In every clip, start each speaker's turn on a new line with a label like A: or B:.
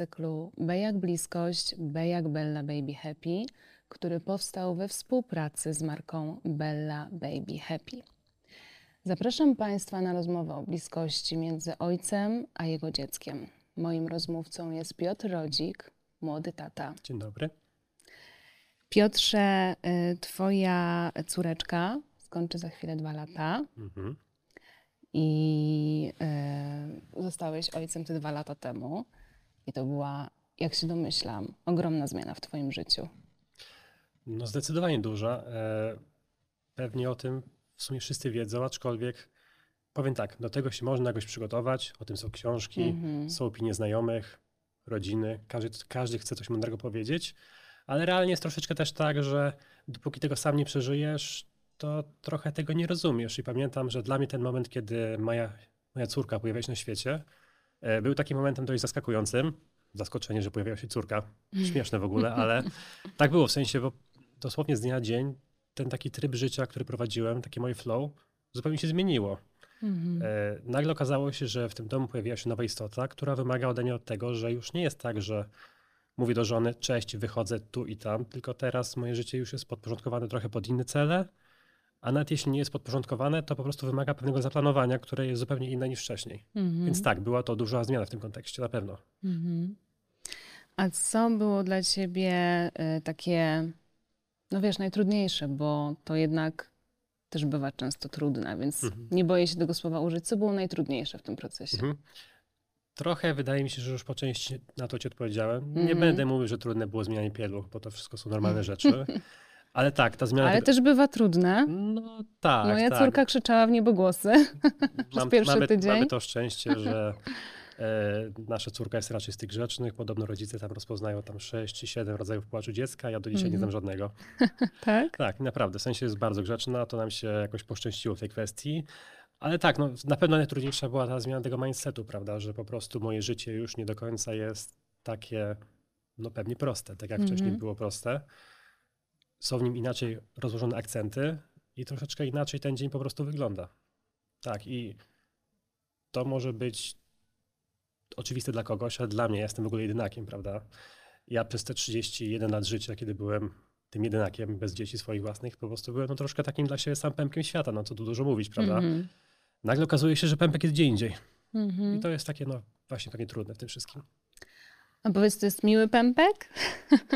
A: cyklu B jak bliskość, B jak Bella Baby Happy, który powstał we współpracy z marką Bella Baby Happy. Zapraszam Państwa na rozmowę o bliskości między ojcem a jego dzieckiem. Moim rozmówcą jest Piotr Rodzik, młody tata.
B: Dzień dobry.
A: Piotrze, y, Twoja córeczka skończy za chwilę dwa lata
B: Mhm.
A: i y, zostałeś ojcem te dwa lata temu. I to była, jak się domyślam, ogromna zmiana w Twoim życiu.
B: No zdecydowanie duża. E, Pewnie o tym w sumie wszyscy wiedzą, aczkolwiek powiem tak, do tego się można jakoś przygotować, o tym są książki,
A: Mhm.
B: są opinie znajomych, rodziny, każdy, każdy chce coś mądrego powiedzieć, ale realnie jest troszeczkę też tak, że dopóki tego sam nie przeżyjesz, to trochę tego nie rozumiesz. I pamiętam, że dla mnie ten moment, kiedy moja, moja córka pojawiła się na świecie, był takim momentem dość zaskakującym. Zaskoczenie, że pojawiła się córka. Śmieszne w ogóle, ale tak było w sensie, bo dosłownie z dnia na dzień ten taki tryb życia, który prowadziłem, takie moje flow, zupełnie się zmieniło.
A: Mhm.
B: E, nagle okazało się, że w tym domu pojawiła się nowa istota, która wymaga ode mnie od tego, że już nie jest tak, że mówię do żony, cześć, wychodzę tu i tam, tylko teraz moje życie już jest podporządkowane trochę pod inne cele, a nawet jeśli nie jest podporządkowane, to po prostu wymaga pewnego zaplanowania, które jest zupełnie inne niż wcześniej.
A: Mhm.
B: Więc tak, była to duża zmiana w tym kontekście, na pewno.
A: Mhm. A co było dla ciebie y, takie, no wiesz, najtrudniejsze, bo to jednak też bywa często trudne, więc
B: Mhm.
A: nie boję się tego słowa użyć. Co było najtrudniejsze w tym procesie?
B: Mhm. Trochę wydaje mi się, że już po części na to ci odpowiedziałem. Nie
A: Mhm.
B: będę mówił, że trudne było zmienianie pielu, bo to wszystko są normalne rzeczy. Ale tak, ta zmiana...
A: Ale też bywa trudne.
B: No tak,
A: Moja
B: tak.
A: córka krzyczała w niebogłosy. przez pierwszy
B: mamy,
A: tydzień.
B: Mamy to szczęście, że e, nasza córka jest raczej z tych grzecznych. Podobno rodzice tam rozpoznają tam 6 czy 7 rodzajów płaczu dziecka. Ja do dzisiaj nie znam
A: Mhm.
B: żadnego.
A: tak?
B: Tak, naprawdę. W sensie jest bardzo grzeczna. To nam się jakoś poszczęściło w tej kwestii. Ale tak, no, na pewno najtrudniejsza była ta zmiana tego mindsetu, prawda? Że po prostu moje życie już nie do końca jest takie, no pewnie proste, tak jak wcześniej
A: Mhm.
B: było proste. Są w nim inaczej rozłożone akcenty i troszeczkę inaczej ten dzień po prostu wygląda. Tak, i to może być oczywiste dla kogoś, ale dla mnie ja jestem w ogóle jedynakiem, prawda? Ja przez te 31 lat życia, kiedy byłem tym jedynakiem, bez dzieci swoich własnych, po prostu byłem no, troszkę takim dla siebie sam pępkiem świata, no co tu dużo mówić, prawda?
A: Mhm.
B: Nagle okazuje się, że pępek jest gdzie indziej.
A: Mhm.
B: I to jest takie, no właśnie takie trudne w tym wszystkim.
A: A powiedz, to jest miły pępek?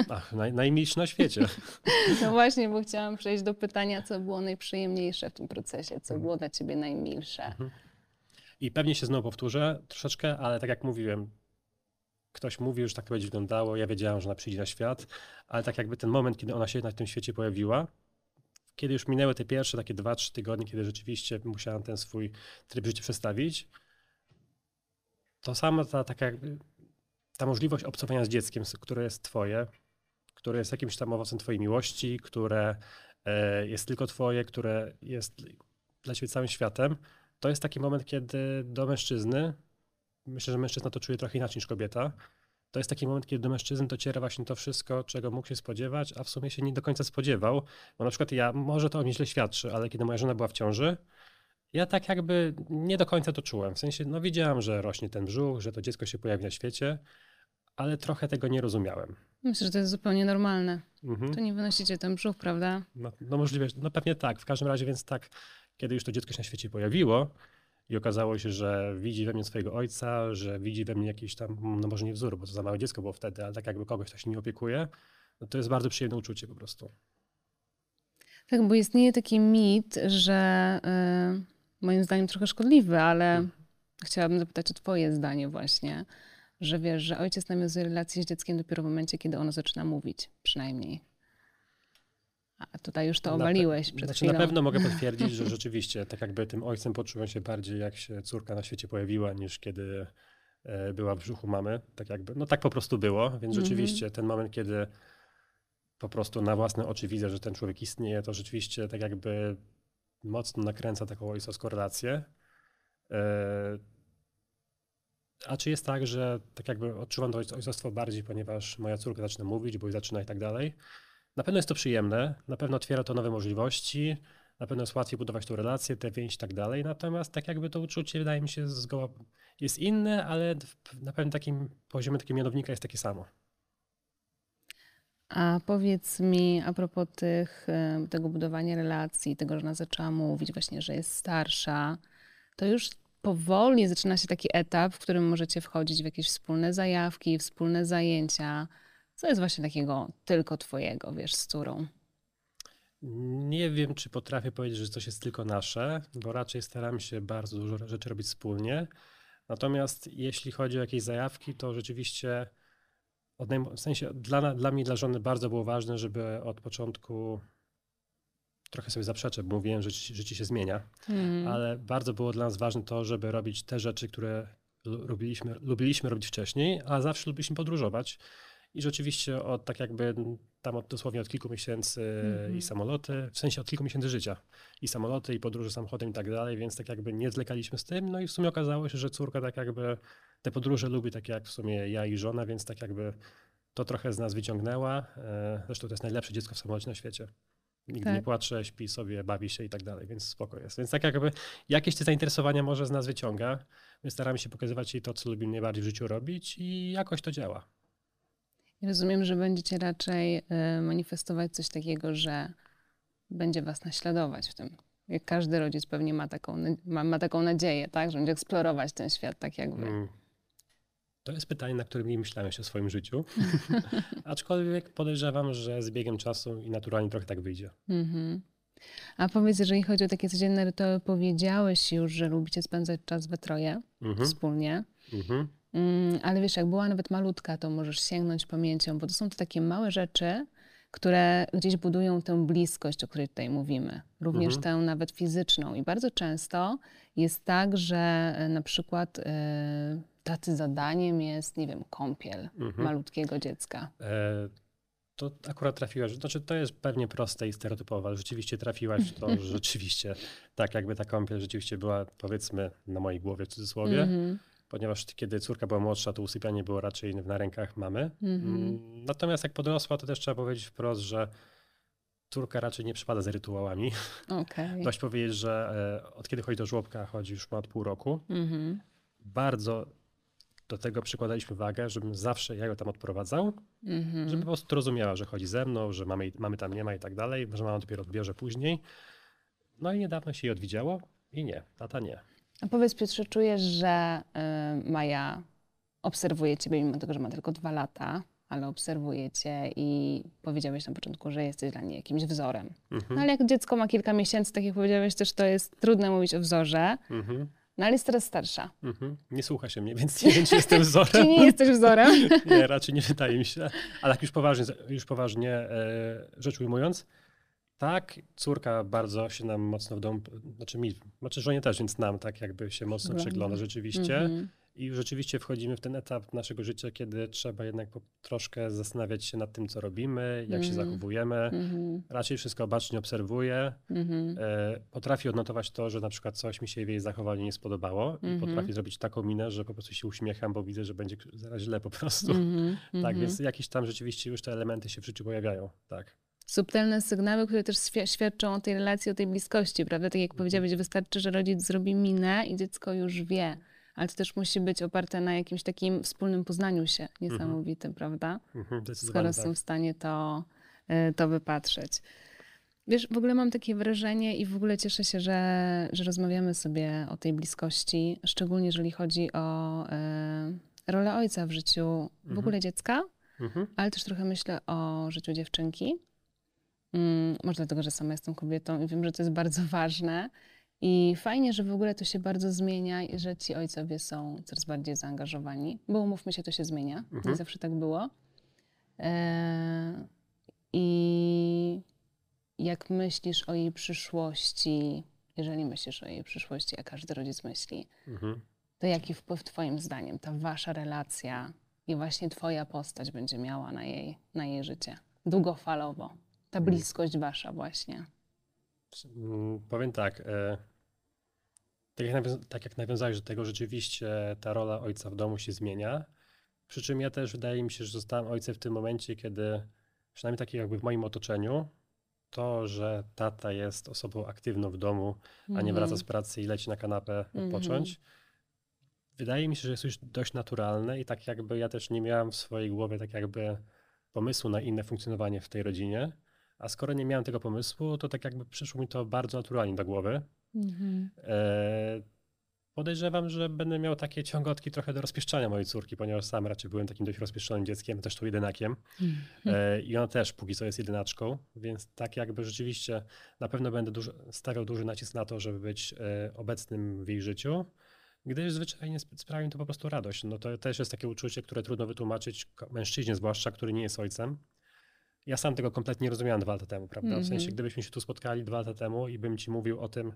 B: Ach, naj, najmilszy na świecie.
A: No właśnie, bo chciałam przejść do pytania, co było najprzyjemniejsze w tym procesie, co
B: Mhm.
A: było dla ciebie najmilsze.
B: I pewnie się znowu powtórzę troszeczkę, ale tak jak mówiłem, ktoś mówił, że tak to będzie wyglądało, ja wiedziałem, że ona przyjdzie na świat, ale tak jakby ten moment, kiedy ona się na tym świecie pojawiła, kiedy już minęły te pierwsze takie dwa, trzy tygodnie, kiedy rzeczywiście musiałem ten swój tryb życia przestawić, to sama ta taka jakby, ta możliwość obcowania z dzieckiem, które jest twoje, które jest jakimś tam owocem twojej miłości, które e, jest tylko twoje, które jest dla ciebie całym światem, to jest taki moment, kiedy do mężczyzny, myślę, że mężczyzna to czuje trochę inaczej niż kobieta, to jest taki moment, kiedy do mężczyzn dociera właśnie to wszystko, czego mógł się spodziewać, a w sumie się nie do końca spodziewał. Bo na przykład ja, może to o mnie źle świadczy, ale kiedy moja żona była w ciąży, ja tak jakby nie do końca to czułem. W sensie, no widziałam, że rośnie ten brzuch, że to dziecko się pojawi na świecie, ale trochę tego nie rozumiałem.
A: Myślę, że to jest zupełnie normalne.
B: Mhm.
A: To nie wynosicie ten brzuch, prawda?
B: No, no możliwe, no pewnie tak. W każdym razie więc tak, kiedy już to dziecko się na świecie pojawiło i okazało się, że widzi we mnie swojego ojca, że widzi we mnie jakiś tam, no może nie wzór, bo to za małe dziecko było wtedy, ale tak jakby kogoś, kto się nim opiekuje, no to jest bardzo przyjemne uczucie po prostu.
A: Tak, bo istnieje taki mit, że y, moim zdaniem trochę szkodliwy, ale
B: Mhm.
A: chciałabym zapytać o twoje zdanie właśnie, że wiesz, że ojciec nawiązuje relację z dzieckiem dopiero w momencie, kiedy ono zaczyna mówić, przynajmniej. A tutaj już to obaliłeś przed
B: znaczy,
A: chwilą.
B: Na pewno mogę potwierdzić, że rzeczywiście tak jakby tym ojcem poczułem się bardziej, jak się córka na świecie pojawiła, niż kiedy e, była w brzuchu mamy. Tak jakby, no tak po prostu było, więc
A: Mhm.
B: rzeczywiście ten moment, kiedy po prostu na własne oczy widzę, że ten człowiek istnieje, to rzeczywiście tak jakby mocno nakręca taką relację. E, A czy jest tak, że tak jakby odczuwam to ojc- ojcostwo bardziej, ponieważ moja córka zaczyna mówić, bo zaczyna i tak dalej? Na pewno jest to przyjemne, na pewno otwiera to nowe możliwości, na pewno jest łatwiej budować tą relację, tę więź i tak dalej. Natomiast tak jakby to uczucie wydaje mi się zgoła jest inne, ale na pewnym takim poziomie takiego mianownika jest takie samo.
A: A powiedz mi a propos tych, e, tego budowania relacji, tego, że ona zaczęła mówić właśnie, że jest starsza, to już powoli zaczyna się taki etap, w którym możecie wchodzić w jakieś wspólne zajawki, wspólne zajęcia. Co jest właśnie takiego tylko twojego, wiesz, z córą?
B: Nie wiem, czy potrafię powiedzieć, że coś jest tylko nasze, bo raczej staramy się bardzo dużo rzeczy robić wspólnie. Natomiast jeśli chodzi o jakieś zajawki, to rzeczywiście w sensie dla, dla mnie, dla żony bardzo było ważne, żeby od początku trochę sobie zaprzeczę, bo mówiłem, że życie, się zmienia,
A: Mhm.
B: ale bardzo było dla nas ważne to, żeby robić te rzeczy, które lu- lubiliśmy, lubiliśmy robić wcześniej, a zawsze lubiliśmy podróżować. I rzeczywiście od tak jakby tam od, dosłownie od kilku miesięcy
A: Mhm.
B: i samoloty, w sensie od kilku miesięcy życia i samoloty i podróże samochodem i tak dalej, więc tak jakby nie zwlekaliśmy z tym. No i w sumie okazało się, że córka tak jakby te podróże lubi tak jak w sumie ja i żona, więc tak jakby to trochę z nas wyciągnęła. E, Zresztą to jest najlepsze dziecko w samolocie na świecie. Nigdy
A: Tak.
B: nie płacze, śpi sobie, bawi się i tak dalej, więc spoko jest. Więc tak jakby jakieś te zainteresowania może z nas wyciąga. My staramy się pokazywać jej to, co lubimy najbardziej w życiu robić i jakoś to działa.
A: Rozumiem, że będziecie raczej e, manifestować coś takiego, że będzie was naśladować w tym. Jak każdy rodzic pewnie ma taką, ma, ma taką nadzieję, tak? Że będzie eksplorować ten świat tak jakby.
B: Mm. To jest pytanie, na które nie myślałem jeszcze w swoim życiu. Aczkolwiek podejrzewam, że z biegiem czasu i naturalnie trochę tak wyjdzie.
A: Mhm. A powiedz, jeżeli chodzi o takie codzienne rytuały, powiedziałeś już, że lubicie spędzać czas we troje
B: Mhm.
A: wspólnie.
B: Mhm.
A: Mm, ale wiesz, jak była nawet malutka, to możesz sięgnąć pamięcią, bo to są to takie małe rzeczy, które gdzieś budują tę bliskość, o której tutaj mówimy. Również
B: Mhm.
A: tę nawet fizyczną. I bardzo często jest tak, że e, na przykład e, tacy zadaniem jest, nie wiem, kąpiel
B: Mhm.
A: malutkiego dziecka.
B: E, to akurat trafiłaś, znaczy to jest pewnie proste i stereotypowe, ale rzeczywiście trafiłaś w to, że rzeczywiście tak jakby ta kąpiel rzeczywiście była powiedzmy na mojej głowie w cudzysłowie,
A: Mhm.
B: Ponieważ kiedy córka była młodsza, to usypianie było raczej na rękach mamy.
A: Mhm.
B: Mm, Natomiast jak podrosła, to też trzeba powiedzieć wprost, że córka raczej nie przypada za rytuałami.
A: Okej.
B: Dość powiedzieć, że e, od kiedy chodzi do żłobka, chodzi już ma od pół roku.
A: Mhm.
B: Bardzo do tego przykładaliśmy wagę, żebym zawsze ja ją tam odprowadzał,
A: Mhm.
B: żeby po prostu rozumiała, że chodzi ze mną, że mamy, mamy tam nie ma i tak dalej, że mama dopiero odbierze później. No i niedawno się jej odwiedziało i nie, tata nie.
A: A powiedz Piotrze, czujesz, że y, Maja obserwuje ciebie, mimo tego, że ma tylko dwa lata, ale obserwuje cię i powiedziałeś na początku, że jesteś dla niej jakimś wzorem.
B: Mhm,
A: No ale jak dziecko ma kilka miesięcy, tak jak powiedziałeś też, to jest trudno mówić o wzorze,
B: mhm,
A: no ale jest teraz starsza.
B: mhm. Nie słucha się mnie, więc nie wiem, czy jestem
A: Czy
B: wzorem.
A: nie jesteś wzorem?
B: Nie, raczej nie wydaje mi się. Ale tak już poważnie, już poważnie e, rzecz ujmując, tak, córka bardzo się nam mocno w domu, znaczy mi, znaczy żonie też, więc nam tak jakby się mocno przegląda rzeczywiście.
A: Mhm.
B: I rzeczywiście wchodzimy w ten etap naszego życia, kiedy trzeba jednak po, troszkę zastanawiać się nad tym, co robimy, jak się
A: Mhm.
B: zachowujemy.
A: Mhm.
B: Raczej wszystko bacznie obserwuję.
A: Mhm.
B: E, potrafi odnotować to, że na przykład coś mi się w jej zachowaniu nie spodobało
A: Mhm.
B: i potrafi zrobić taką minę, że po prostu się uśmiecham, bo widzę, że będzie zaraz źle po prostu.
A: Mhm.
B: Tak,
A: Mhm.
B: więc jakieś tam rzeczywiście już te elementy się w życiu pojawiają. Tak.
A: Subtelne sygnały, które też świ- świadczą o tej relacji, o tej bliskości, prawda? Tak jak powiedziałeś, wystarczy, że rodzic zrobi minę i dziecko już wie. Ale to też musi być oparte na jakimś takim wspólnym poznaniu się niesamowitym, prawda?
B: Mhm,
A: Skoro
B: zdecydowanie
A: są
B: tak.
A: w stanie to, y, to wypatrzeć. Wiesz, w ogóle mam takie wrażenie i w ogóle cieszę się, że, że rozmawiamy sobie o tej bliskości, szczególnie jeżeli chodzi o y, rolę ojca w życiu w
B: Mhm.
A: ogóle dziecka,
B: Mhm.
A: ale też trochę myślę o życiu dziewczynki. Mm, może dlatego, że sama jestem kobietą i wiem, że to jest bardzo ważne. I fajnie, że w ogóle to się bardzo zmienia i że ci ojcowie są coraz bardziej zaangażowani, bo umówmy się, to się zmienia. Nie
B: Mhm.
A: zawsze tak było. E, I jak myślisz o jej przyszłości, jeżeli myślisz o jej przyszłości, a każdy rodzic myśli,
B: Mhm.
A: to jaki wpływ Twoim zdaniem ta Wasza relacja i właśnie Twoja postać będzie miała na jej, na jej życie? Długofalowo. Ta
B: Mm.
A: bliskość Wasza właśnie.
B: Mm, Powiem tak. E, tak, jak tak jak nawiązałeś do tego, rzeczywiście ta rola ojca w domu się zmienia. Przy czym ja też wydaje mi się, że zostałem ojcem w tym momencie, kiedy przynajmniej takiego jakby w moim otoczeniu, to, że tata jest osobą aktywną w domu, a nie wraca z pracy i leci na kanapę
A: Mhm.
B: odpocząć, wydaje mi się, że jest już dość naturalne i tak jakby ja też nie miałem w swojej głowie tak jakby pomysłu na inne funkcjonowanie w tej rodzinie, a skoro nie miałem tego pomysłu, to tak jakby przyszło mi to bardzo naturalnie do głowy.
A: Mhm.
B: E, Podejrzewam, że będę miał takie ciągotki trochę do rozpieszczania mojej córki, ponieważ sam raczej byłem takim dość rozpieszczonym dzieckiem, też tu jedynakiem. E, I ona też póki co jest jedynaczką, więc tak jakby rzeczywiście na pewno będę duży, stawiał duży nacisk na to, żeby być e, obecnym w jej życiu, gdyż zwyczajnie sp- sprawia mi to po prostu radość. No to też jest takie uczucie, które trudno wytłumaczyć mężczyźnie zwłaszcza, który nie jest ojcem. Ja sam tego kompletnie nie rozumiałem dwa lata temu, prawda? W sensie,
A: Mhm.
B: gdybyśmy się tu spotkali dwa lata temu i bym ci mówił o tym,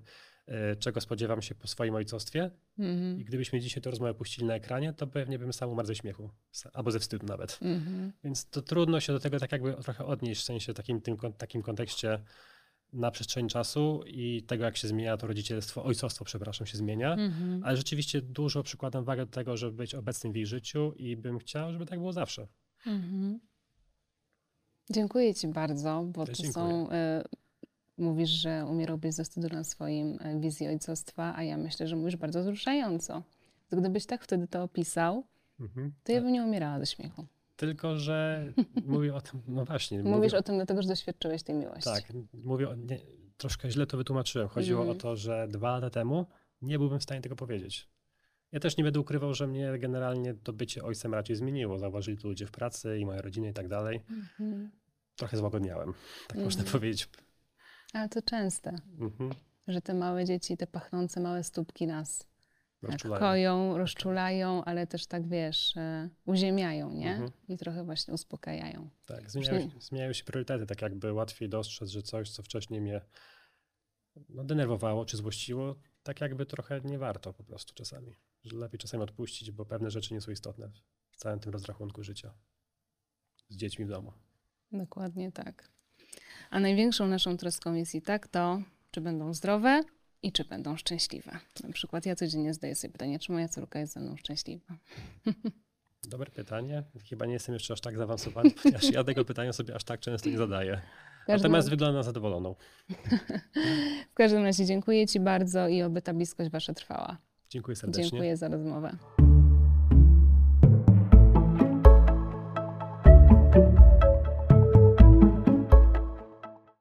B: e, czego spodziewam się po swoim ojcostwie,
A: Mhm.
B: i gdybyśmy dzisiaj tę rozmowę puścili na ekranie, to pewnie bym sam umarł ze śmiechu, albo ze wstydu nawet.
A: Mhm.
B: Więc to trudno się do tego tak jakby trochę odnieść, w sensie takim, tym, takim kontekście na przestrzeni czasu i tego, jak się zmienia to rodzicielstwo, ojcostwo, przepraszam, się zmienia.
A: Mhm.
B: Ale rzeczywiście dużo przykładam wagę do tego, żeby być obecnym w jej życiu i bym chciał, żeby tak było zawsze.
A: Mhm. Dziękuję Ci bardzo, bo
B: Ja
A: to
B: dziękuję.
A: są. Y, mówisz, że umierałbyś ze wstydu na swoim y, wizji ojcostwa, a ja myślę, że mówisz bardzo wzruszająco. To gdybyś tak wtedy to opisał,
B: Mhm.
A: to ja bym nie umierała ze śmiechu.
B: Tylko, że mówię o tym, no właśnie.
A: Mówisz
B: mówię,
A: o tym dlatego, że doświadczyłeś tej miłości.
B: Tak, mówię, o, nie, troszkę źle to wytłumaczyłem. Chodziło
A: Mhm.
B: o to, że dwa lata temu nie byłbym w stanie tego powiedzieć. Ja też nie będę ukrywał, że mnie generalnie to bycie ojcem raczej zmieniło. Zauważyli to ludzie w pracy i moja rodzina i tak dalej.
A: Mhm.
B: Trochę złagodniałem, tak można
A: Mhm.
B: powiedzieć.
A: Ale to częste,
B: Mhm.
A: że te małe dzieci, te pachnące małe stópki nas tak
B: Rozczulają.
A: koją, rozczulają, ale też tak wiesz, e, uziemiają, nie?
B: Mhm.
A: I trochę właśnie uspokajają.
B: Tak, zmieniają, się- zmieniają się priorytety, tak jakby łatwiej dostrzec, że coś, co wcześniej mnie no, denerwowało czy złościło, tak jakby trochę nie warto po prostu czasami. Że lepiej czasami odpuścić, bo pewne rzeczy nie są istotne w całym tym rozrachunku życia z dziećmi w domu.
A: Dokładnie tak. A największą naszą troską jest i tak to, czy będą zdrowe i czy będą szczęśliwe. Na przykład ja codziennie zadaję sobie pytanie, czy moja córka jest ze mną szczęśliwa.
B: Dobre pytanie. Chyba nie jestem jeszcze aż tak zaawansowany, ponieważ ja tego pytania sobie aż tak często nie zadaję.
A: Każdym,
B: Natomiast wygląda na zadowoloną.
A: w każdym razie dziękuję Ci bardzo i oby ta bliskość Wasza trwała.
B: Dziękuję serdecznie.
A: Dziękuję za rozmowę.